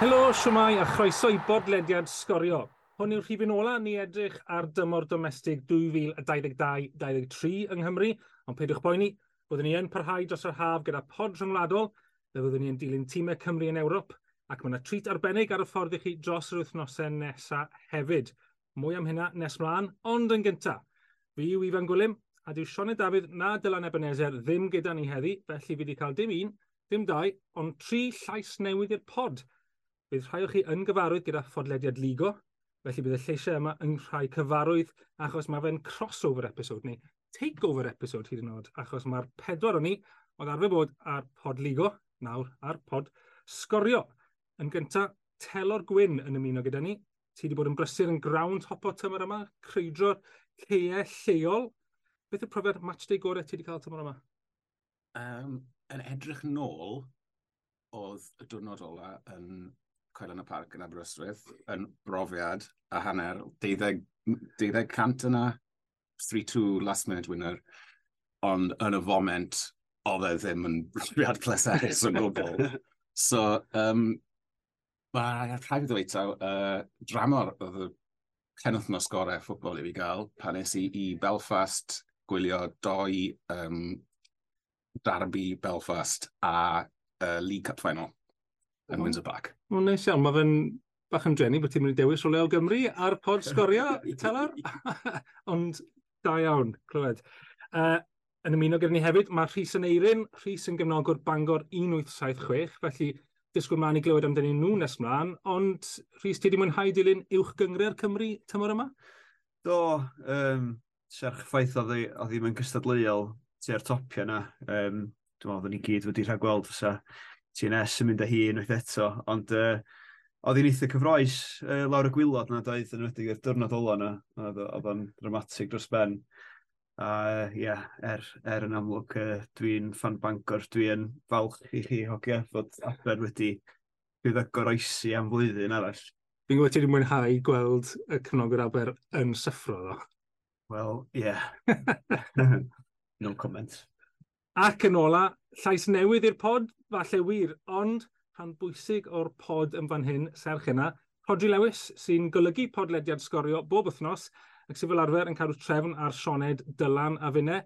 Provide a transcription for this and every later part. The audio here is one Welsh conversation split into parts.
Helo, siwmai a chroeso i bodlediad sgorio. Hwn yw'r rhifin ola ni edrych ar dymor domestig 2022-2023 yng Nghymru, ond peidiwch boeni, byddwn ni yn parhau dros yr haf gyda pod rhyngwladol, fe byddwn ni yn dilyn tîmau Cymru yn Ewrop, ac mae yna trit arbennig ar y ffordd i chi dros yr wythnosau nesaf hefyd. Mwy am hynna nes mlaen, ond yn gyntaf. Fi yw Ifan Gwilym, a dyw Sioned Dafydd na Dylan Ebenezer ddim gyda ni heddi, felly fi wedi cael dim un, dim dau, ond tri llais newydd i'r pod – bydd rhai o chi yn gyfarwydd gyda ffodlediad Ligo, felly bydd y lleisiau yma yn rhai cyfarwydd achos mae fe'n crossover episode neu takeover episode hyd yn oed, achos mae'r pedwar o'n ni oedd arfer bod ar pod Ligo, nawr ar pod sgorio. Yn gyntaf, Telor Gwyn yn ymuno gyda ni. Ti wedi bod yn brysur yn ground hopo tymor yma, creidro'r ceau lleol. Beth yw profiad matchday gorau ti wedi cael tymor yma? Um, yn edrych nôl, oedd y diwrnod ola yn Coel yn y Parc yn Aberystwyth yn brofiad a hanner, 12, 12 cant yna, 3-2 last minute winner, ond yn y foment, oedd e ddim yn brofiad pleserus o gwbl. so, um, mae rhaid i ddweud taw, uh, dramor oedd y penwthnos gorau ffwbol i fi gael, pan nes i i Belfast gwylio doi um, Darby Belfast a uh, League Cup Final yn Windsor Park. Mae'n neis iawn, mae fe'n bach yn drenu bod ti'n mynd i dewis o Leo Gymru ar pod sgorio, Telar, ond da iawn, clywed. Uh, yn ymuno gyda ni hefyd, mae Rhys yn eirin, Rhys yn gefnogwr Bangor 1876, felly disgwyl mlaen i glywed amdano nhw nes mlaen, ond Rhys, ti wedi mwynhau dilyn uwch gyngre'r Cymru tymor yma? Do, um, serch ffaith oedd ddim yn cystadleuol tu'r topio yna. Um, dwi'n meddwl, ni gyd wedi rhagweld fysa TNS yn mynd â hi unwaith eto, ond uh, oedd hi'n eitha cyfroes uh, lawr y gwylod na doedd yn wedi i'r diwrnod ola na, oedd o'n dramatig dros ben. A uh, ie, yeah, er, er yn amlwg, uh, dwi'n fan Bangor, dwi'n falch i chi hogia fod Aber wedi bydd y goroesi am flwyddyn arall. Fi'n gwybod ti wedi mwynhau gweld y cyfnogwr Aber yn syffro ddo. Wel, ie. Yeah. no comment. Ac yn ola, llais newydd i'r pod, falle wir, ond rhan bwysig o'r pod yn fan hyn, serch yna, Rodri Lewis sy'n golygu podlediad sgorio bob wythnos ac sy'n fel arfer yn cadw trefn ar Sioned Dylan a Fune.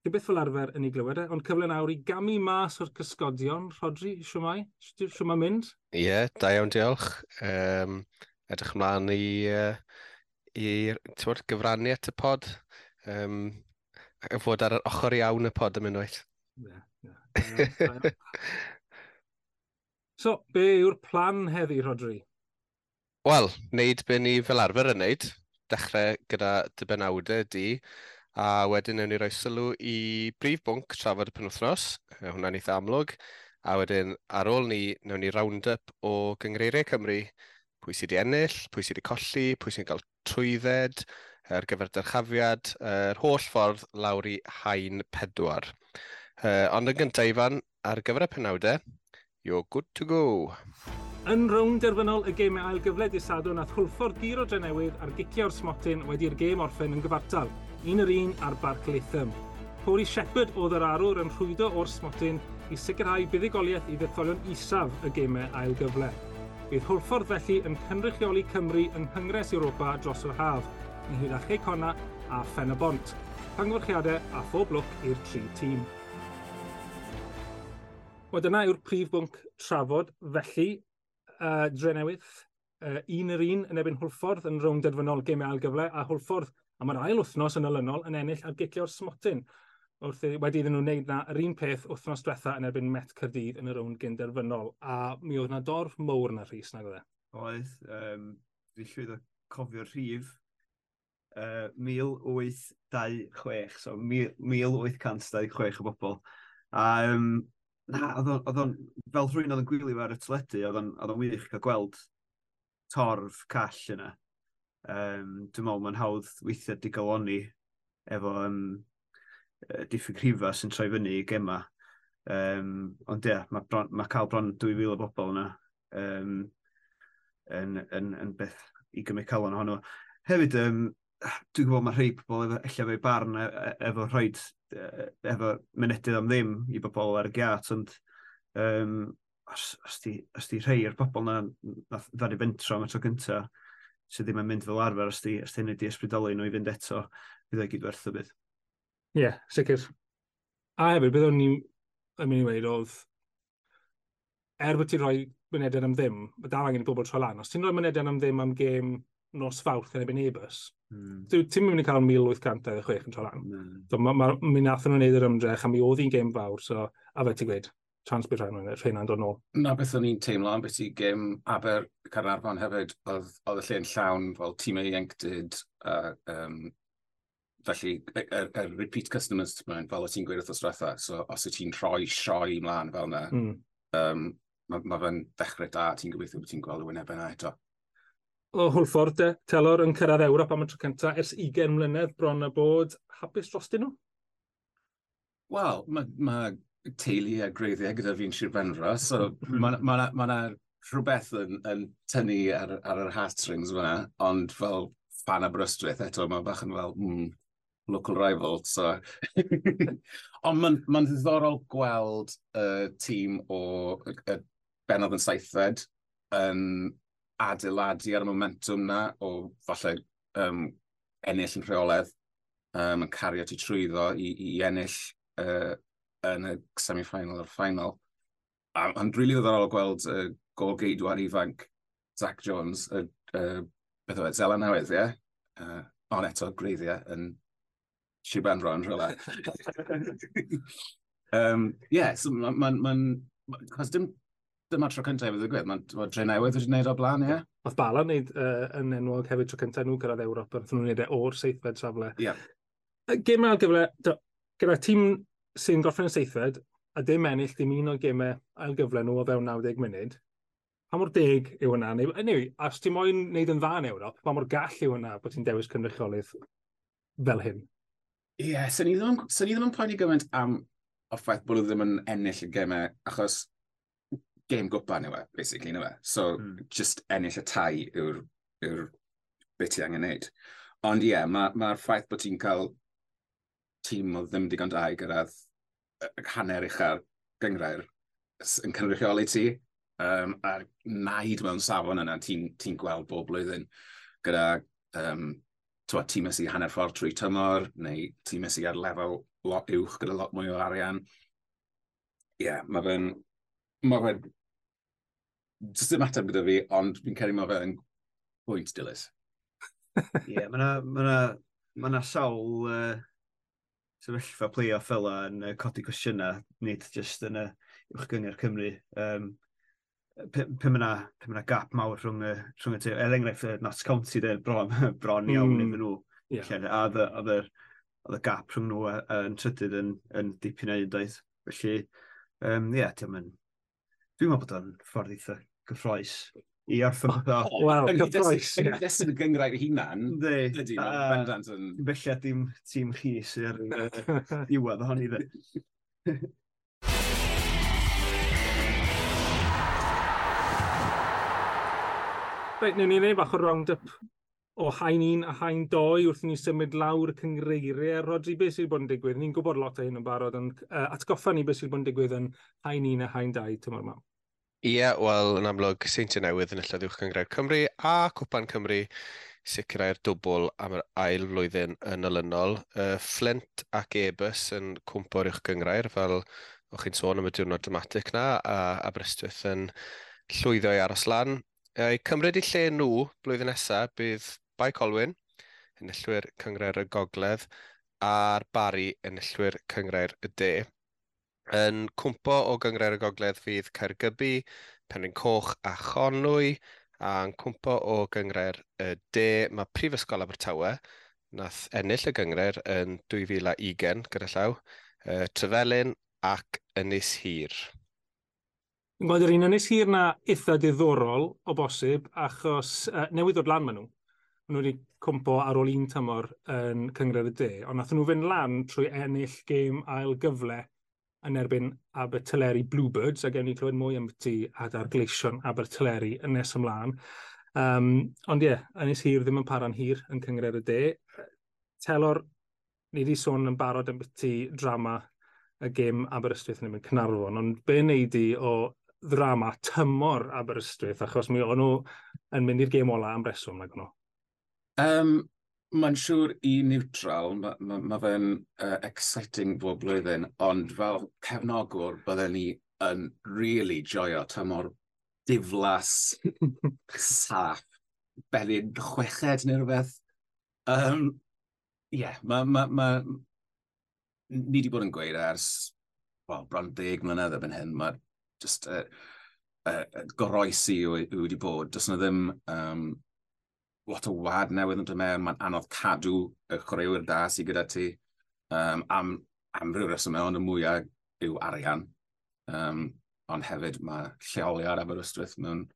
Di beth fel arfer yn ei glywed e, ond cyfle nawr i gamu mas o'r cysgodion. Rodri, siwmai? Siwmai mynd? Ie, yeah, da iawn, diolch. Um, edrych ymlaen i, uh, i tywod, gyfrannu at y pod. Um, fod ar yr ochr iawn y pod am unwaith. Yeah, yeah. so, be yw'r plan heddi, Rodri? Wel, wneud be ni fel arfer yn wneud. Dechrau gyda dybenawdau di. A wedyn newn ni roi sylw i brif bwnc trafod y penwthnos. hwnna'n eitha amlwg. A wedyn ar ôl ni, newn ni round-up o gyngreiriau Cymru. Pwy sydd wedi ennill, pwy sydd wedi colli, pwy sydd wedi cael trwydded, ar er gyfer dyrchafiad, yr er holl ffordd lawr i hain pedwar. Uh, ond yn gyntaf, Ifan, ar gyfer y penawdau, you're good to go. Yn rownd derfynol y gemau ail gyfle disadwn sadwn nath hwlffordd o drenewydd ar gicio'r smotyn wedi'r gêm orffen yn gyfartal, un yr un ar Barc Latham. Pori Shepard oedd yr arwr yn rhwydo o'r smotyn i sicrhau buddigoliaeth i ddetholion isaf y gemau ail gyfle. Bydd hwlffordd felly yn cynrychioli Cymru yng Nghyngres Europa dros yr haf, ynghyd â Cheicona a Ffenabont. Pangorchiadau a phob lwc i'r tri tîm. Wel, dyna yw'r prif bwnc trafod, felly, uh, dre newydd, uh, un yr un yn ebyn Hwlffordd yn rownd derfynol gemau ail gyfle, a Hwlffordd am yr ail wythnos yn olynol yn ennill ar gicio'r smotyn wrth wedi iddyn nhw wneud na yr un peth wythnos diwetha yn erbyn Met Cyrdydd yn y rownd gynderfynol, a mi oedd na dorf mowr na rhys nag oedd e. Oedd, um, fi llwyddo cofio'r rhif, uh, 1826, so 1826 o bobl. A um, na, oedd o'n, fel rhywun oedd yn gwylio fe ar y teledu, oedd o'n wych cael gweld torf call yna. Um, dwi'n meddwl mae'n hawdd weithiau di galoni efo um, diffyg rhifa sy'n troi fyny i gema. Um, ond ie, yeah, mae ma cael bron 2,000 o bobl yna um, yn, yn, yn, beth i gymryd cael ohono. Hefyd, um, dwi'n gwybod mae rhai pobl efo, e, e, efo fe barn efo rhoed efo mynedydd am ddim i bobl ar y gat, ond um, os, os, di, os di rhai o'r bobl na, na ddari fentro am y tro cynta, sydd ddim yn mynd fel arfer, os di, os di hynny di ysbrydoli nhw i fynd eto, bydd o'i gyd werth o bydd. Ie, yeah, sicr. A hefyd, bydd o'n i'n mynd i weid oedd, er bod ti'n rhoi mynediad am ddim, mae dal angen i bobl tro lan. Os ti'n rhoi mynediad am ddim am gêm nos fawrth yn ebyn e-bus. Mm. Ti'n mynd i cael 1,826 yn Toran. Mm. So, ma, ma, mi nath nhw'n neud yr ymdrech, a mi oedd hi'n gêm fawr, so, a fe ti'n gweud, chance bydd rhaid nhw'n rhaid dod nôl. Na beth o'n i'n teimlo am beth i gêm Aber Carnarfon hefyd, oedd, oedd y lle'n llawn fel tîmau e ieuenctid, a um, felly y, y, y, repeat customers fel o ti'n gweud wrth osretha, so os y ti'n rhoi sioi mlaen fel yna, mm. um, mae ma fe'n dechrau da, ti'n gobeithio bod ti'n gweld y wynebau yna eto o Hwlffordd, de, telor yn cyrraedd Ewrop am y tro cyntaf ers 20 mlynedd bron y bod. Hapus dros nhw? Wel, mae ma teulu a greiddiau gyda fi'n Sir Benfro, so mae yna ma, ma, rhywbeth yn, yn tynnu ar, ar yr heartstrings fyna, ond fel fan a brystwyth eto, mae bach yn fel, mm, local rival, so... ond mae'n ma ddiddorol gweld y uh, tîm o uh, Benodd yn saithfed yn adeiladu ar y momentum na o falle um, ennill yn rheoledd um, yn cario ti trwyddo i, i ennill uh, yn y semi-final a'r final. A, a'n rili really ddiddorol gweld y uh, gol geidwar ifanc Zach Jones, y uh, uh, beth oedd Zela newydd, ie? Yeah? Uh, ond eto, greiddiau yn Siban Ron, rhywle. um, yeah, so mae'n... Ma, ma, ma, ma, dim dyma tro cyntaf wedi digwydd, mae'n ma dre newydd wedi gwneud o blaen, ie? Yeah? Oedd Bala wneud uh, yn enwog hefyd tro cyntaf nhw gyrraedd Ewrop, ond nhw'n gwneud e o'r seithfed safle. Ie. Yeah. Gemau ar gyfle, gyda tîm sy'n gorffen y seithfed, a dim ennill dim un o gemau ail gyfle nhw o fewn 90 munud, pa mor deg yw hwnna? Neu, anyway, os ti'n moyn wneud yn dda yn Ewrop, pa mor gall yw hwnna bod ti'n dewis cynrychiolydd fel hyn? Ie, yeah, sy'n ni ddim yn poeni gymaint am o ffaith bod nhw ddim yn ennill y gemau, achos game gwpan yw e, basically, yw e. So, mm. just ennill y tai yw'r yw beth ti angen neud. Ond ie, yeah, mae'r ma, ffaith bod ti'n cael tîm o ddim digon da i gyrraedd hanner eich ar gyngrair yn cynrychioli ti. Um, a naid mewn safon yna ti'n ti, gweld bob blwyddyn gyda um, twa, tîm ysgu hanner ffordd trwy tymor, neu tîm ysgu ar lefel lot uwch gyda lot mwy o arian. Ie, yeah, mae fe'n ma fe Just dim ateb gyda fi, ond fi'n ceri mae fe yn pwynt dilys. Ie, yeah, mae yna ma na, ma na sawl uh, sefyllfa play-off fel yn uh, codi cwestiynau, nid jyst yn y uwchgyngor Cymru. Um, pum yna, pum yna gap mawr rhwng y, rhwng y tu. Er enghraifft, uh, Notts County, de, bron, bron hmm. iawn mm. iddyn nhw. Yeah. A oedd y gap rhwng nhw yn trydydd yn, yn dipyn ei un doedd. Felly, um, ie, yeah, dwi'n meddwl bod o'n ffordd eitha gyffroes i orffen ddo. Wel, gyffroes. Ydyn y gyngrair hunan, ydy, bendant yn... Felly dim tîm chi sy'r diwedd ohoni dde. Reit, newn ni wneud bach o round-up o hain un a hain doi wrth ni symud lawr y cyngreiriau. Rodri, beth sydd wedi bod yn digwydd? Ni'n gwybod lot o hyn yn barod, ond uh, atgoffa ni beth sydd wedi bod yn digwydd yn hain un a hain dau tymor mam. Ie, yeah, wel, yn amlwg, Seintiau Newydd yn illodd uwch Gyngrau'r Cymru a Cwpan Cymru sicrhau'r dwbl am yr ail flwyddyn yn olynol. Uh, Flint ac Ebus yn cwmpo'r uwch gyngrair, fel o'ch chi'n sôn am y diwrnod dramatic na a Aberystwyth yn llwyddo i aros lan. Uh, I cymryd i lle nhw blwyddyn nesaf bydd Bai Colwyn, enillwyr cyngrair y Gogledd, a'r Bari, enillwyr cyngrair y De yn cwmpo o gyngred y gogledd fydd Caergybi, Penrhyn Coch a Chonwy, a'n cwmpo o gyngred y de. Mae Prifysgol Abertawe nath ennill y gyngre'r yn 2020 gyda llaw, uh, Trefelyn ac Ynys Hir. Yn gweld yr un Ynys Hir na eitha diddorol o bosib, achos uh, newydd o'r lan maen nhw. Maen nhw wedi cwmpo ar ôl un tymor yn cyngred y de, ond nath nhw fynd lan trwy ennill gêm ail gyfle yn erbyn Aberteleru Bluebirds, a gewn ni clywed mwy am ti adar gleision Aberteleru yn nes ymlaen. Um, ond ie, yeah, Ynys Hir ddim yn para'n hir yn cyngred y de. Telor, ni wedi sôn yn barod ambyti drama y gêm Aberystwyth yn ymwneud Cynarfon, ond be wneud i o ddrama tymor Aberystwyth, achos mi o'n nhw yn mynd i'r gêm ola am reswm, nag nhw? Um, Mae'n siŵr i neutral, mae ma, ma fe'n uh, exciting bob blwyddyn, ond fel cefnogwr bydden ni yn really joio tymor diflas, saff, belyn chweched neu rhywbeth. Um, yeah, ma, ma, ma, ni wedi bod yn gweud ers, well, bron deg mlynedd erbyn hyn, mae just uh, uh, goroesi wedi bod, does yna ddim um, lot o wad newydd yn dod mewn, mae'n anodd cadw y chwaraewyr da sydd gyda ti. Um, am, am rhyw reswm ond y mwyaf yw arian. Um, ond hefyd mae lleoliad Aberystwyth mewn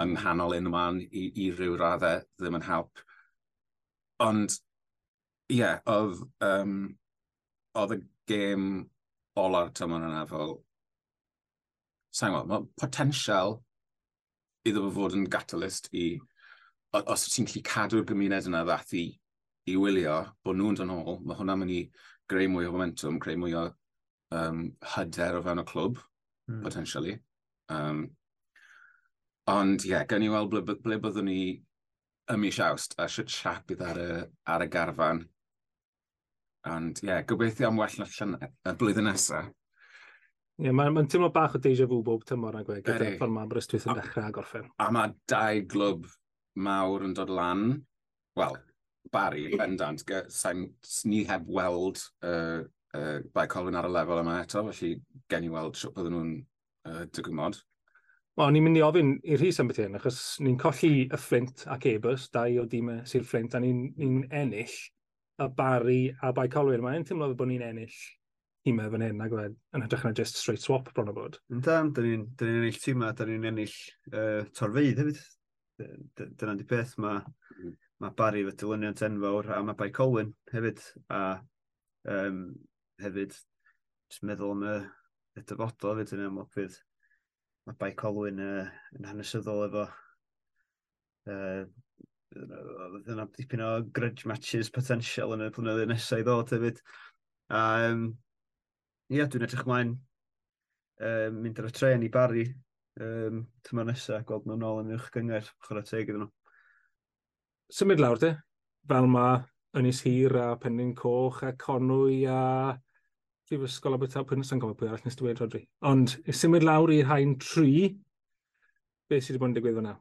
yng nghanol un ymlaen i, i ryw raddau ddim yn help. Ond, ie, yeah, oedd, um, oedd y gêm ola'r tymor yna fel... Sa'n gwybod, mae potensial iddo fod yn gatalist i os ti'n gallu cadw'r gymuned yna ddath i, i wylio bod nhw'n dyn ôl, mae hwnna'n mynd i greu mwy o momentum, greu mwy o um, hyder o fewn y clwb, mm. potentially. Um, ond ie, yeah, gan i weld ble, ble byddwn ni ym mis awst, a sut siap bydd ar y, ar y garfan. Ond ie, yeah, gobeithio am well na y blwyddyn nesaf. Ie, yeah, mae'n ma teimlo bach o deja vu bob tymor na gwe, gyda'r ffordd mae Aberystwyth yn dechrau a gorffen. A mae dau glwb mawr yn dod lan. Wel, Barry, bendant, ni heb weld uh, uh, bai Colwyn ar y lefel yma eto, felly gen i weld siwp bydden nhw'n uh, digwymod. Wel, ni'n mynd i ofyn i'r rhys am beth hyn, achos ni'n colli y Flint ac ebus, dau o dîmau sy'r Flint, a ni'n ni, ennill y Barry a bai Colwyn. Mae'n teimlo bod ni'n ennill tîmau e fan hyn, agwed, yn hytrach na just straight swap bron o bod. Ynda, da ni'n ni ennill tîmau, da ni'n ennill uh, torfeidd hefyd dyna di beth mae hmm. ma Barry fy dilyniant enfawr a mae Bai Colwyn hefyd a um, hefyd jyst meddwl am y, y dyfodol hefyd yn amlwg fydd mae Bai Colwyn uh, yn hanesyddol efo uh, yna dipyn o grudge matches potential yn y blynyddoedd nesau i ddod hefyd. A um, ia dwi'n edrych mlaen uh, mynd ar y tren i Barry um, tyma nesaf, gweld nhw'n ôl yn uwch gyngor, chwarae teg iddyn nhw. Symud lawr de, fel mae Ynys Hir a Penryn Coch a Conwy a Brifysgol Abertaw Pwynus yn gofio pwy arall nes dweud, Rodri. Ond symud lawr i'r hain tri, beth sydd wedi bod yn digwydd fyna?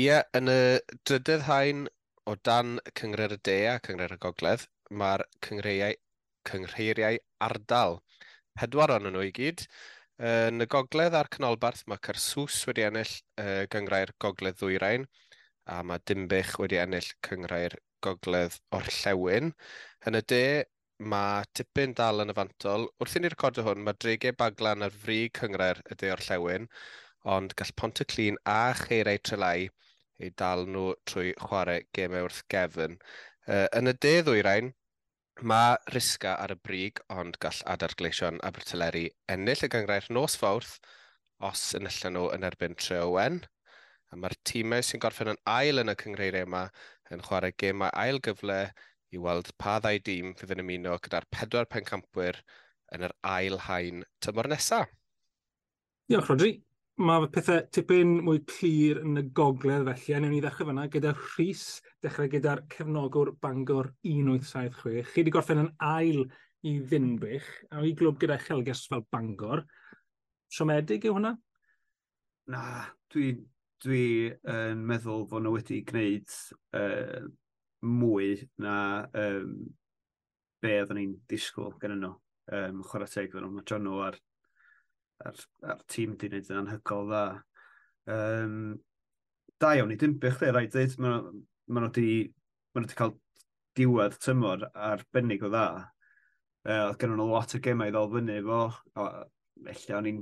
Ie, yeah, yn y drydydd hain o dan cyngred y de a cyngred y gogledd, mae'r cyngreiriau, cyngreiriau ardal. Pedwar o'n nhw i gyd. Yn y gogledd a'r canolbarth mae Carsws wedi ennill uh, gyngrau'r gogledd ddwyrain a mae Dimbych wedi ennill cyngrau'r gogledd orllewin. Yn y de, mae tipyn dal yn yfantol. Wrth i ni recordio hwn, mae dregau baglan ar fri cyngrau'r y de orllewin, ond gall Pontyclun a Cheirau Trelau ei dal nhw trwy chwarae gemau wrth gefn. Uh, yn y de ddwyrain, Mae risga ar y brig, ond gall adar gleision Aberteleri ennill y gyngrair nos fawrth os enillen nhw yn erbyn Treowen. A mae'r tîmau sy'n gorffen yn ail yn y cyngreiriau yma yn chwarae gemau ail gyfle i weld pa ddau dîm fydd yn ymuno gyda'r pedwar pencampwyr yn yr ail hain tymor nesaf. Diolch, Rodri mae pethau tipyn mwy clir yn y gogledd felly, a newn ni ddechrau fyna gyda Rhys, dechrau gyda'r cefnogwr Bangor 1876. Chi wedi gorffen yn ail i ddinbych, a i glwb gyda Chelges fel Bangor. Siomedig yw hwnna? Na, dwi, dwi yn meddwl fod nhw wedi gwneud uh, mwy na um, be oedden ni'n disgwyl gen nhw. Um, chwarae teg nhw. Mae John nhw ar a'r, ar tîm di wneud yn anhygol dda. Um, da iawn i Dinbych, dde, rhaid dweud, maen nhw wedi ma cael diwedd tymor arbennig o dda. Uh, oedd gen nhw lot o gemau i ddol fyny fo. a Felly o'n i'n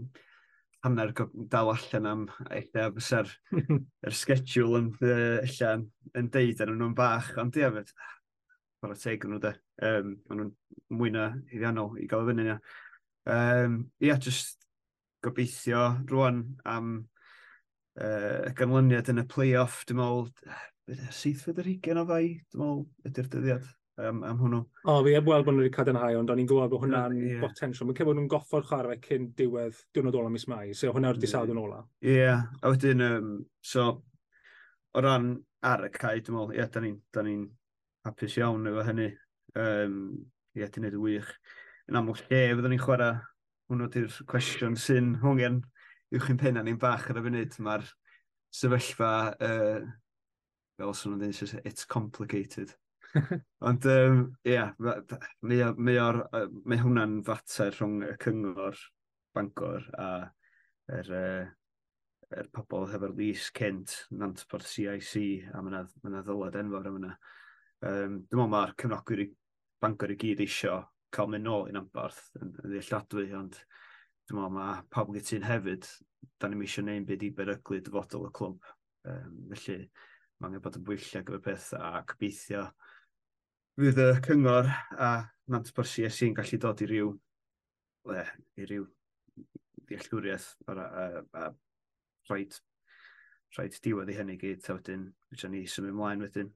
hanner dal allan am eitha fysa'r er schedule yn, uh, allan, yn deud ar nhw'n bach. Ond di afed, o teg nhw de. Um, maen nhw'n mwy na iddiannol i gael y fyny na. Um, ia, yeah, just gobeithio rwan am uh, y ganlyniad yn y play-off, dwi'n meddwl, seithfed yr hugen o fai, dwi'n meddwl, ydy'r dyddiad um, am hwnnw. O, fi heb weld bod nhw wedi cadarnhau, ond o'n i'n gwybod bod hwnna'n yeah. botensiol. Mae'n cefod nhw'n goffo'r chwarae cyn diwedd diwrnod ola mis mai, so hwnna yw'r disawd yn ola. Ie, yeah. a wedyn, um, so, o ran ar y cae, dwi'n meddwl, ie, yeah, da ni'n ni, ni hapus iawn efo hynny. Um, ie, yeah, ti'n neud y wych. Yn amlwg lle fyddwn ni'n chwarae hwnnw di'r cwestiwn sy'n hwngen uwch chi'n penna ni'n bach ar y funud. Mae'r sefyllfa, uh, fel os nhw'n dweud, it's complicated. Ond, ie, um, yeah, mae, mae, or, mae hwnna'n fater rhwng y cyngor Bangor a yr, uh, er pobl hefo'r lys cynt, Nantport CIC, a mae yna ddylad enfawr am yma. Um, dwi'n meddwl mae'r cefnogwyr Bangor i gyd eisiau cael mynd nôl i'n ambarth yn, yn ddealladwy, ond dwi'n meddwl mae pawb gytu'n hefyd, da ni'n eisiau neud byd i beryglu dyfodol y clwmp. Um, felly, mae angen bod yn bwyllau gyfer peth a cybeithio fydd y cyngor a nant bwrs i sy'n gallu dod i ryw le, i ryw ddeallgwriaeth a, a, a rhaid, rhaid diwedd i hynny gyd a wedyn, wedyn ni symud ymlaen wedyn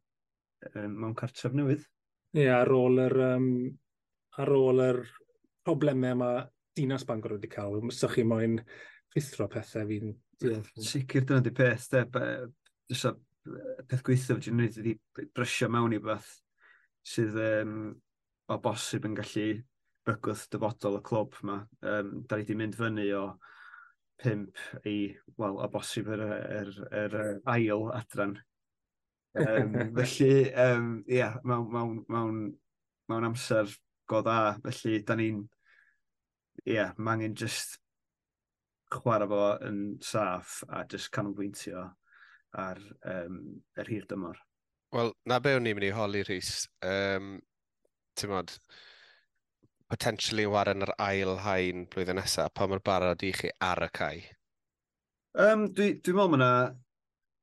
um, mewn cartref newydd. Ie, yeah, ar ôl yr um, ar ôl yr problemau yma dinas Bangor wedi cael. Mysach chi moyn rhithro pethau fi'n... Yeah, sicr dyna di peth, de. Dysa peth gweithio fydyn nhw wedi brysio mewn i beth sydd um, o bosib yn gallu bygwth dyfodol y clwb yma. Um, da ni wedi mynd fyny o pimp i, wel, o bosib yr, yr, yr, yr ail adran. Um, felly, um, yeah, mewn, mewn, mewn, mewn amser go dda. Felly, da ni'n... Ie, yeah, mae angen just chwarae fo yn saff a just canolbwyntio ar um, yr hir dymor. Wel, na be o'n i'n mynd i holi, Rhys. Um, Ti'n modd, potentially waren yr ail hain blwyddyn nesaf, pa mae'r barod i chi ar y cae? Um, Dwi'n dwi meddwl mae yna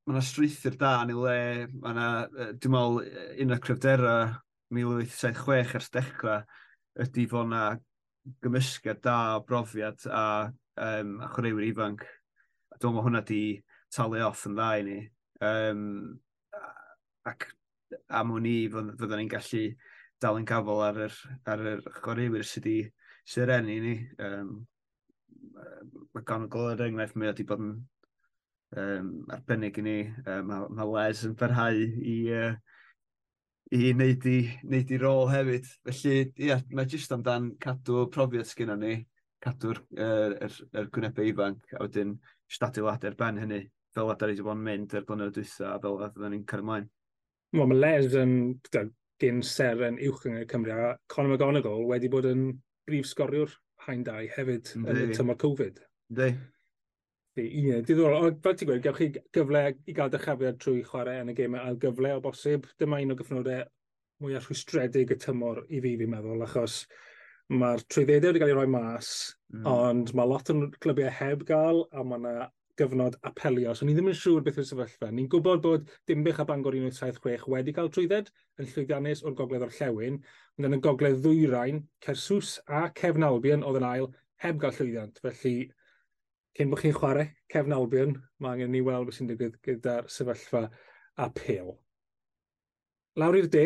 ma yna strwythyr da yn ei le, mae yna, dwi'n meddwl, un o'r cryfderau 1876 ers dechrau, ydy fod yna gymysgedd da o brofiad a um, a chwaraewyr ifanc. A dwi'n meddwl hwnna di talu off yn dda i ni. Um, ac am hwn i fyddwn ni'n gallu dal yn gafel ar yr, ar yr chwaraewyr sydd wedi sy'n renu ni. Um, mae gan ganogol yr er enghraifft mae wedi bod yn um, arbennig i ni. Um, mae, mae Les yn ferhau i, uh, i wneud i, wneud i rôl hefyd. Felly, ie, yeah, mae jyst amdan cadw profiad sgynna ni, cadw'r er, er, er gwynebau ifanc, a wedyn jyst adeilad ben hynny, fel adar i wedi bod yn mynd ar blynedd dwytha, a fel fydden ni'n cael ymlaen. Wel, mae Les yn gyn seren uwch yng Nghymru, a Conor McGonagall wedi bod yn brif sgoriwr hain dau hefyd yn y tymor Covid. Ynddi, Ie, diddorol. Ond fel ti'n gweud, gewch chi gyfle i gael dychafiad trwy chwarae yn y gemau ail gyfle o bosib. Dyma un o gyffnodau mwyaf rhwystredig y tymor i fi, fi'n meddwl, achos mae'r trwyddedau wedi cael ei roi mas, mm. ond mae lot o'n clybiau heb gael, a mae yna gyfnod apelio. So ni ddim yn siŵr beth yw'r sefyllfa. Ni'n gwybod bod Dimbych a Bangor 1976 wedi cael trwydded yn llwyddiannus o'r gogledd o'r llewn, ond yn y gogledd ddwyrain, Cersws a Cefn Albion oedd yn ail heb gael llwyddiant. Felly cyn bod chi'n chwarae Cefn Albion, mae angen ni weld beth sy'n digwydd gyda'r sefyllfa apel. Lawr i'r de,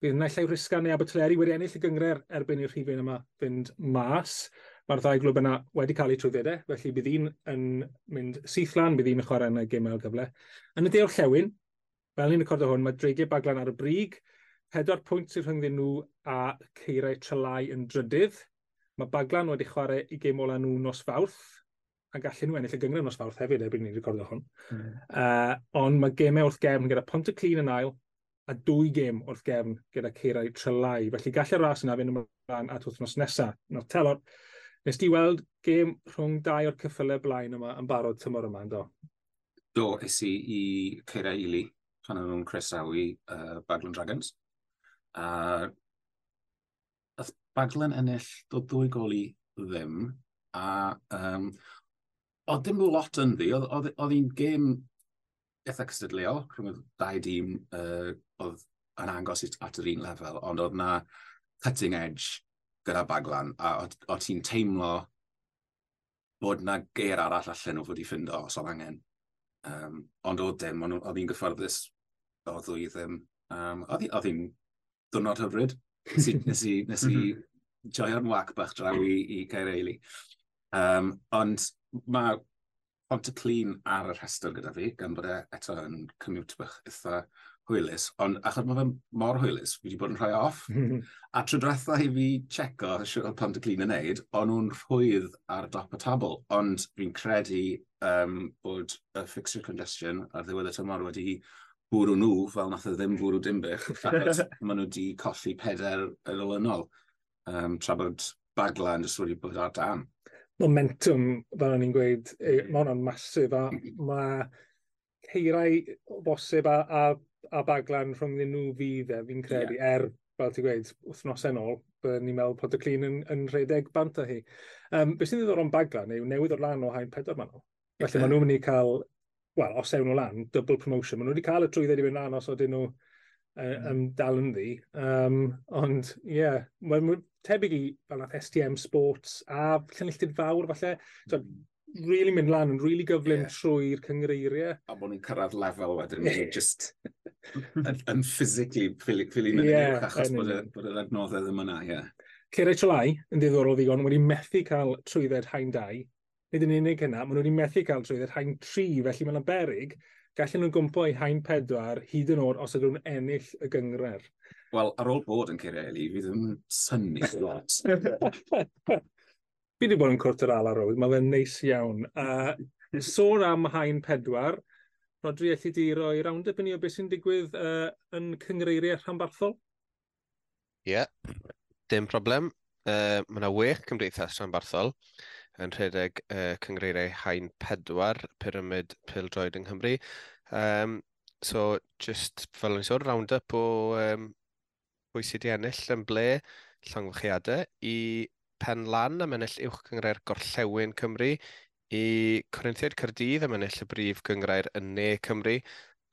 bydd naill ei risgan neu Abertleri wedi ennill y gyngre'r erbyn i'r rhifyn yma fynd mas. Mae'r ddau glwb yna wedi cael eu trwyddedau, felly bydd un yn mynd syth lan, bydd un yn chwarae yn y gymau gyfle. Yn y de o'r llewn, fel ni'n recordo hwn, mae dreigiau baglan ar y brig, pedwar pwynt sy'n rhyngddyn nhw a ceirau trylau yn drydydd. Mae Baglan wedi chwarae i gêm ola nhw nos fawrth a gallen nhw ennill y gyngred nos fawrth hefyd erbyn ni'n recordio hwn. Mm. Uh, ond mae gemau wrth gefn gyda Pontyclun yn ail a dwy gêm wrth gefn gyda Ceirau Trelai. Felly gallai'r ras yna fynd ymlaen at wythnos nesaf. Nawr telor, nes di weld gêm rhwng dau o'r cyffylau blaen yma yn barod tymor yma, do? Do, es i i Ceirau Ili pan o'n cresawu uh, Baglan Dragons. A uh, Baglan ennill dod ddwy goli ddim, a um, Oedd dim lot yn ddi, oedd hi'n gêm eitha cystadleo, rhwng y dau dîm uh, oedd yn angos at yr un lefel, ond oedd na cutting edge gyda baglan, a oedd ti'n teimlo bod na geir arall allan nhw fod i ffindo os oedd angen. Um, ond oedd dim, ond oedd hi'n gyfforddus o ddwy ddim. Um, oedd hi'n dwrnod hyfryd. Nes i, nes i, nes i mhm. joio'n wac bach draw i, i Caereili. Um, ond mae Ond y clun ar y rhestr gyda fi, gan bod e eto yn commute bych eitha hwylus, ond achos mae fe mor hwylus, fi wedi bod yn rhoi off. a trwy diwetha i fi checo siwr oedd clun yn neud, ond nhw'n rhwydd ar dop y tabl, ond fi'n credu um, bod y fixture congestion ar ddiwedd y tymor wedi bwrw nhw, fel nath o ddim bwrw dimbych, maen nhw wedi colli peder yn olynol, um, tra bod Baglan jyst wedi bod ar dan momentum, fel o'n i'n gweud, e, hmm. mae hwnna'n masif a mae ceirau o bosib a, a, a baglan rhwng nhw fydd e, fi'n credu, yeah. er, fel ti'n gweud, wythnosau nôl, byddwn ni'n meddwl pod y clun yn, yn rhedeg bant â hi. Um, Beth sy'n ddiddor o'n baglan yw newydd o'r lan o hain pedwar manol. Felly yeah. maen nhw'n mynd i cael, wel, os ewn o lan, double promotion. Maen nhw wedi cael y trwydded i fynd lan os oedden nhw uh, mm. um, dal yn ddi. Um, ond, ie, yeah, mae'n tebyg i fel nath STM Sports a Llynylltid Fawr, falle. So, hmm. really mynd lan yn really gyflym yeah. trwy'r cyngreiriau. A bod ni'n cyrraedd lefel wedyn, yeah. just yn, yn physically, ffili mynd yeah, achos bod, bod yr adnoddau ddim yna, ie. Yeah. Ceir HLI yn ddiddorol ddigon wedi methu cael trwydded hain 2, nid yn unig hynna, maen nhw wedi methu cael trwydded hain 3, felly mae'n berig gallen nhw'n gwmpo i hain pedwar hyd yn oed os ydyn nhw'n ennill y gyngred. Wel, ar ôl bod yn Eli, fi ddim syni lot. fi wedi bod yn cwrt yr ala roedd, mae fe'n neis iawn. Uh, sôn am hain pedwar, Rodri, allu di roi round-up i ni o beth sy'n digwydd uh, yn cyngreiriau rhanbarthol? Ie, yeah, dim problem. Uh, mae yna wech cymdeithas rhanbarthol yn rhedeg uh, cyngreiriau hain pedwar, pyramid pildroed yng Nghymru. Um, so, just fel yn sôn, round-up o um, pwy sydd i ennill yn ble llongfychiadau i Pen Lan am ennill uwch gyngrair Gorllewin Cymru, i Corinthiad Cyrdydd am ennill y brif gyngrair yn Ne Cymru,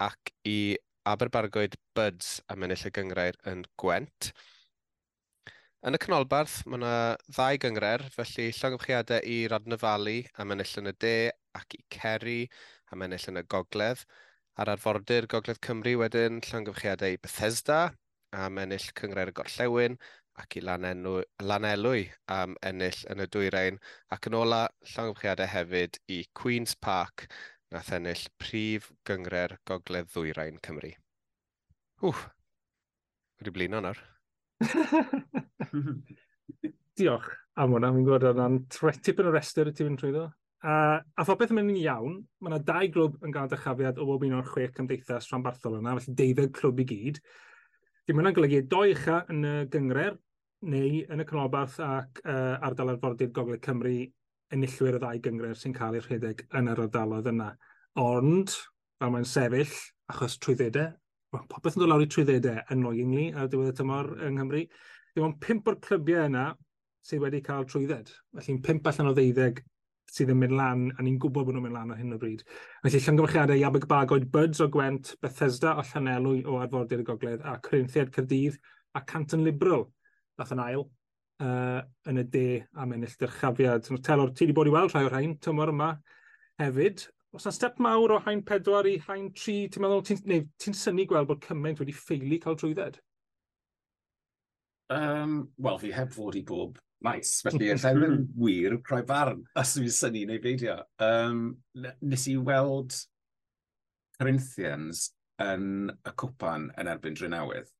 ac i Aberbargoed Buds am ennill y gyngrair yn Gwent. Yn y canolbarth, mae yna ddau gyngred, felly llongyfchiadau i adnefalu am ennill yn y de ac i Ceri am ennill yn y gogledd. Ar arfordir Gogledd Cymru wedyn llongyfchiadau i Bethesda am ennill cyngred y gorllewin ac i Lanenw, Lanelwy am ennill yn y dwyrain ac yn ola llongyfchiadau hefyd i Queen's Park nath ennill prif gyngred Gogledd Ddwyrain Cymru. Wff, wedi blino nawr. Diolch am hwnna, Mi'n gwybod hwnna'n tipyn o rester i ti fynd trwy ddo. A, a phob beth yn mynd iawn, mae yna dau glwb yn gael dychafiad o bob un o'r chwech cymdeithas rhanbarthol yna, felly deuddeg clwb i gyd. Dim yna'n golygu e, doi ucha yn y gyngre'r neu yn y Canobarth ac uh, ardal arfordir Gogledd Cymru enillwyr y ddau gyngred sy'n cael eu rhedeg yn yr ardaloedd yna. Ond, fel mae'n sefyll, achos trwyddedau, well, popeth yn dod lawr i trwyddedau yn annoyingly ar diwedd y tymor yng Nghymru, Dim ond pimp o'r clybiau yna sydd wedi cael trwydded. Felly'n pimp allan o ddeuddeg sydd yn mynd lan, a ni'n gwybod bod nhw'n mynd lan o hyn o bryd. Felly llongyfarchiadau i Abergbagoed Buds o Gwent, Bethesda o Llanelwy o Arfordir y Gogledd a Corinthiad Cyrdydd a Canton Liberal nath yn ail uh, yn y de am ennill dyrchafiad. Telor, ti wedi bod i weld rhai o'r rhain tymor yma hefyd. Os yna step mawr o hain pedwar i hain tri, ti'n meddwl, ti'n ti, syni gweld bod cymaint wedi ffeili cael trwydded? Um, Wel, fi heb fod i bob maes, felly yn llawer yn wir rhoi farn, os dwi'n syni neu beidio. Um, nes i weld Corinthians yn y cwpan yn erbyn Drenawydd,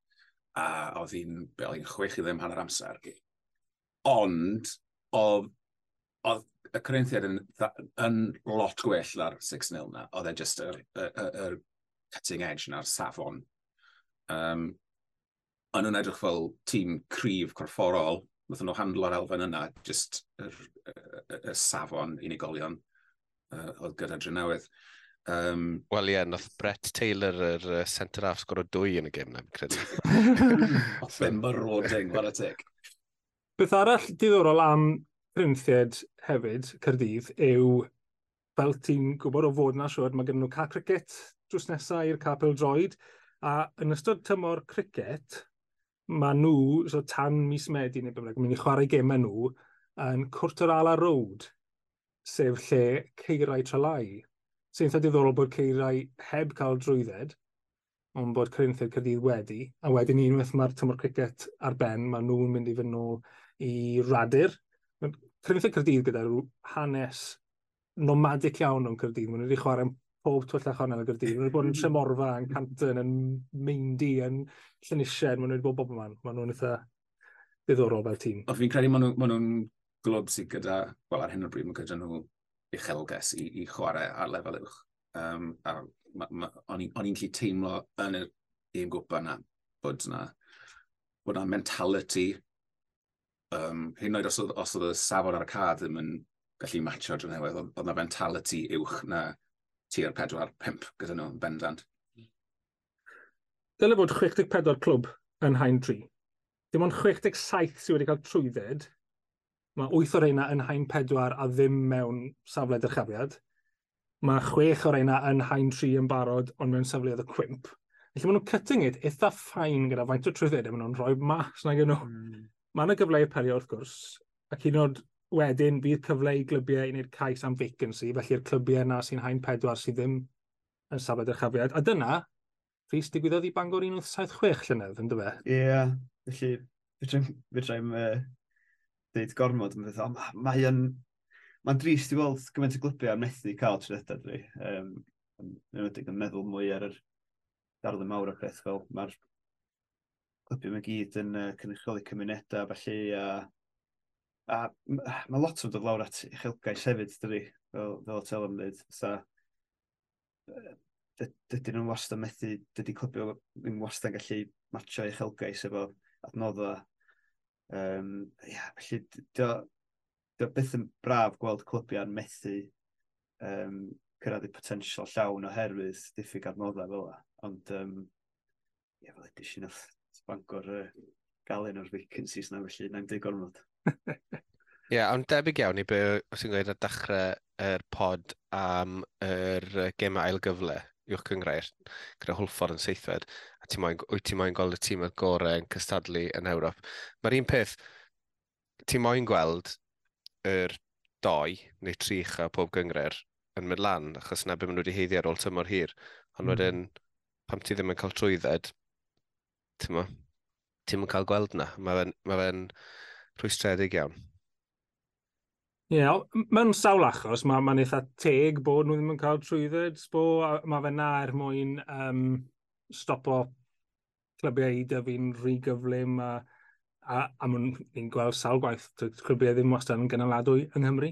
a oedd hi'n, bel i'n chwech i ddim hanner amser. Ond, oedd, oedd y Corinthians yn, yn lot gwell ar 6-0 na, oedd e just yr, yr, yr, cutting edge na'r safon. Um, ond nhw'n edrych fel tîm cryf corfforol, wnaethon nhw handlo'r elfen yna, just y, y, y, y safon unigolion uh, oedd gyda Drenewydd. Um, Wel ie, yeah, nath Brett Taylor yr uh, centre half sgoro dwy yn y gym na, credu. Oedd e'n marauding, what a tic. Beth arall diddorol am Rhynthied hefyd, Cyrdydd, yw fel ti'n gwybod o fod na siwr, mae gen nhw cael cricket drws nesaf i'r capel droed, a yn ystod tymor cricket, maen nhw, so tan mis Medi neu beth bynnag, mynd i chwarae gemau nhw yn cwrt yr Ala Road, sef lle ceirau trelai. Sy'n eitha diddorol bod ceirau heb cael drwydded, ond bod Corinthiad Cyrdydd wedi, a wedyn unwaith mae'r tymor cricket ar ben, mae nhw'n mynd i fynd nôl i radur. Corinthiad Cyrdydd gyda rhyw hanes nomadic iawn o'n Cyrdydd, maen nhw wedi chwarae pob twll a chonel y gyrdydd. Mae'n nhw wedi bod yn mhm. Tremorfa, yn Canton, yn Meindi, yn Llynisen. Mae'n nhw wedi bod bob yma. Mae'n nhw'n eitha ddiddorol fel tîm. Ond fi'n credu maen nhw'n nhw glwb sydd gyda, wel ar hyn o bryd mae gyda nhw uchelges i, i chwarae ar lefel uwch. Um, a o'n i'n gallu teimlo yn yr un gwpa yna bod yna bod yna mentality um, hyn oed os oedd, os oedd y safon ar y cad ddim yn gallu matcho drwy newydd, oedd yna mentality uwch na tir 4-5 gyda nhw yn bendant. Dyle fod 64 clwb yn hain 3. Dim ond 67 sydd wedi cael trwydded. Mae 8 o'r reina yn hain 4 a ddim mewn safle dyrchafiad. Mae 6 o'r reina yn hain 3 yn barod ond mewn safle y cwimp. Felly maen nhw'n cutting it eitha ffain gyda faint o trwydded e, a maen nhw'n rhoi mas hmm. na gen nhw. Mm. Mae yna gyfle i'r perio wrth gwrs, ac un o'r wedyn bydd cyfle i glybiau i wneud cais am vacancy, felly'r clybiau yna sy'n hain pedwar sydd ddim yn safed yr chafiad. A dyna, Rhys digwyddodd i Bangor 1976 llynedd, yn dyfa? E? Ie, yeah, felly fedrai'm uh, dweud gormod, mae'n dweud, mae'n mae yn... Mae'n drist i weld gymaint o glybiau am methu cael trydedau dwi. Um, yn wedi yn meddwl mwy ar yr darlun mawr o'r peth fel mae'r clybiau mae gyd yn uh, cynrychioli cymunedau, felly, a A mae lot o dod lawr at uchelgais hefyd, dydy, fel, fel tel am ddweud. So, dydyn nhw'n wastad methu, dydy clybio ddim wastad gallu matcho uchelgais efo adnoddau. Um, yeah, felly, dio, dio byth yn braf gweld clybiau'n methu um, cyrraedd eu potensial llawn oherwydd diffyg adnoddau fel yna. Ond, um, ie, yeah, fel edrych chi'n Bangor uh, galun o'r vacancies na, felly na'n dweud gormod. Ie, yeah, ond debyg iawn i be os ti'n gweud ar dechrau yr pod am yr gemau ail gyfle i'w'ch cyngrair gyda Hwlffordd yn seithfed, a ti moyn, wyt ti moyn gweld y tîm y gorau yn cystadlu yn Ewrop. Mae'r un peth, ti moyn gweld yr doi neu tri a pob gyngrair yn mynd lan, achos na beth maen nhw wedi heiddi ar ôl tymor hir. Ond mm. wedyn, pam ti ddim yn cael trwydded, ti'n mo, ti'n cael gweld na. Mae fe'n ma fe rhwystredig iawn. Ie, yeah, know, mewn sawl achos, mae'n ma, eitha teg bod nhw ddim yn cael trwydded bo, mae fe na er mwyn um, stopo clybiau i dyfu'n rhy gyflym a, a, a ni'n gweld sawl gwaith clybiau ddim wastad yn gynaladwy yng Nghymru.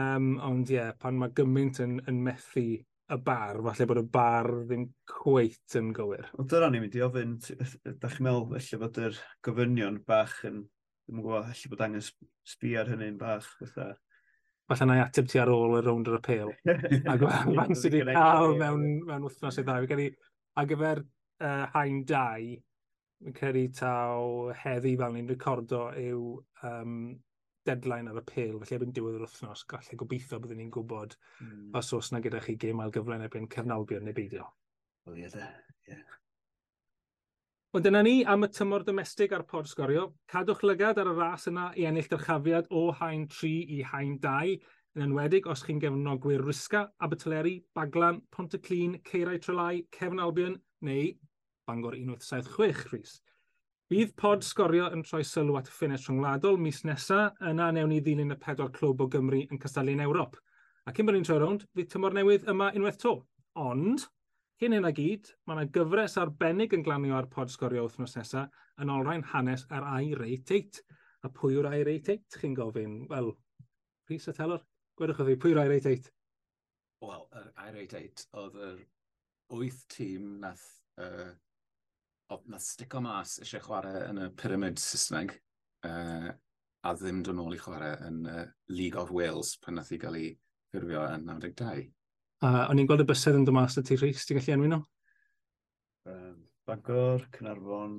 Um, ond ie, yeah, pan mae gymaint yn, yn methu y bar, falle bod y bar ddim cweit yn gywir. Wel, dyna ni'n mynd i ofyn, da chi'n meddwl felly bod yr gofynion bach yn ddim yn gwybod, allai bod angen sbi ar hynny'n bach. Fatha. Falle na i ateb ti ar ôl y rownd yr apel. a fan sydd wedi cael mewn, mewn wythnos i ddau. Geri, a gyfer uh, hain dau, fi'n credu taw heddi fel ni'n recordo yw um, deadline ar y pil, felly erbyn diwedd yr wythnos, gallai gobeithio byddwn ni'n gwybod mm. os oes na gyda chi gêm ail gyfle yn erbyn Cernalbion neu beidio. Wel ie, ie. Ond dyna ni am y tymor domestig ar pod sgorio. Cadwch lygad ar y ras yna i ennill dyrchafiad o hain 3 i hain 2, yn enwedig os chi'n gefnogwyr Rysga, Abertleri, Baglan, Pontyclun, Ceirau Trelai, Cefn Albion neu Bangor 1976, Rhys. Bydd pod sgorio yn troi sylw at y ffines rhyngwladol mis nesaf, yna newn ni ddilyn y pedwar clwb o Gymru yn Castellin Ewrop. Ac cyn bod ni'n troi rownd, fydd tymor newydd yma unwaith to. Ond, Cyn hyn a gyd, mae yna gyfres arbennig yn glanio ar pod sgorio wythnos nesaf yn olrhain hanes ar i-rate A pwy yw'r i-rate chi'n gofyn? Wel, Rhys y Telor, gwedwch o fi, pwy yw'r i-rate Wel, yr i-rate oedd yr wyth tîm nath, uh, o, nath stico mas eisiau chwarae yn y pyramid Saesneg uh, a ddim dod nôl i chwarae yn uh, League of Wales pan nath i gael ei ffurfio yn 92. Uh, o'n i'n gweld y bysedd yn dod mas y ti, Rhys, ti'n gallu enwi nhw? Um, Bangor, Cynarfon,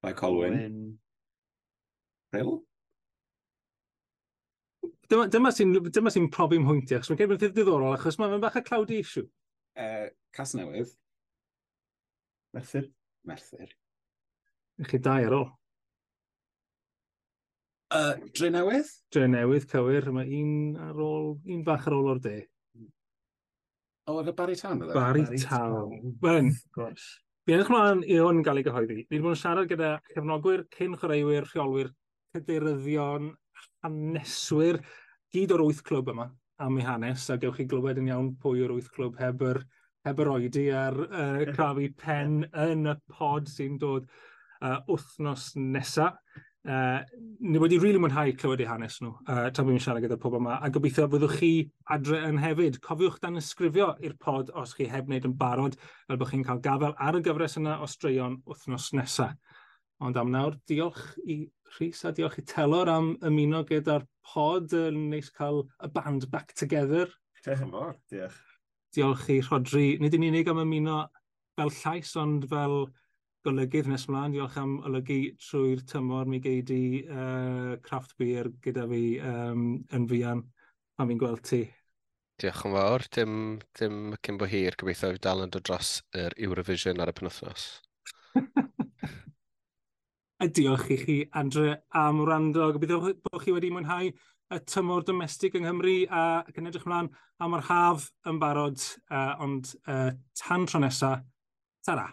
Mae Colwyn. Rhyl? Dyma, dyma sy'n sy profi mhwyntiau, achos mae'n gen i'n ddiddorol, achos mae'n bach a cloudy issue. Uh, Casnewydd. Merthyr. Merthyr. Ych chi dau ar ôl. Uh, Drenewydd? Drenewydd, cywir. Mae un ar ôl, un bach ar ôl o'r de. O, oedd y Barry Town? Barry, Barry Town. Wen, fi'n edrych mlaen i hwn gael ei gyhoeddi. Ni wedi bod yn siarad gyda cefnogwyr, cyn chwaraewyr, rheolwyr, cadeiriddion, haneswyr, gyd o'r wyth clwb yma am ei hanes, a gewch chi glywed yn iawn pwy o'r wyth clwb heb yr, heb yr oedi ar uh, crafu pen yn y pod sy'n dod uh, wythnos nesaf. Uh, ni wedi rili really mwynhau clywed eu hanes nhw, uh, tan bod fi'n siarad gyda'r pobl yma, a gobeithio byddwch chi adre yn hefyd. Cofiwch dan ysgrifio i'r pod os chi heb wneud yn barod, fel bod chi'n cael gafel ar y gyfres yna o straeon wythnos nesa. Ond am nawr, diolch i Rhys a diolch i Telor am ymuno gyda'r pod, yn neis cael y band back together. Diolch yn fawr, diolch. Diolch i Rodri, nid yn unig am ymuno fel llais, ond fel golygydd nes ymlaen. Diolch am olygu trwy'r tymor mi gei di uh, craft beer gyda fi um, yn fian pan fi'n gweld ti. Diolch yn fawr. Dim, dim cyn bo hir gobeithio fi dal yn dod dros yr Eurovision ar y penwthnos. a diolch i chi, Andre, am wrando. Gobeithio bod chi wedi mwynhau y tymor domestig yng Nghymru a ac yn edrych ymlaen am yr haf yn barod, uh, ond uh, tan tro nesaf, tara!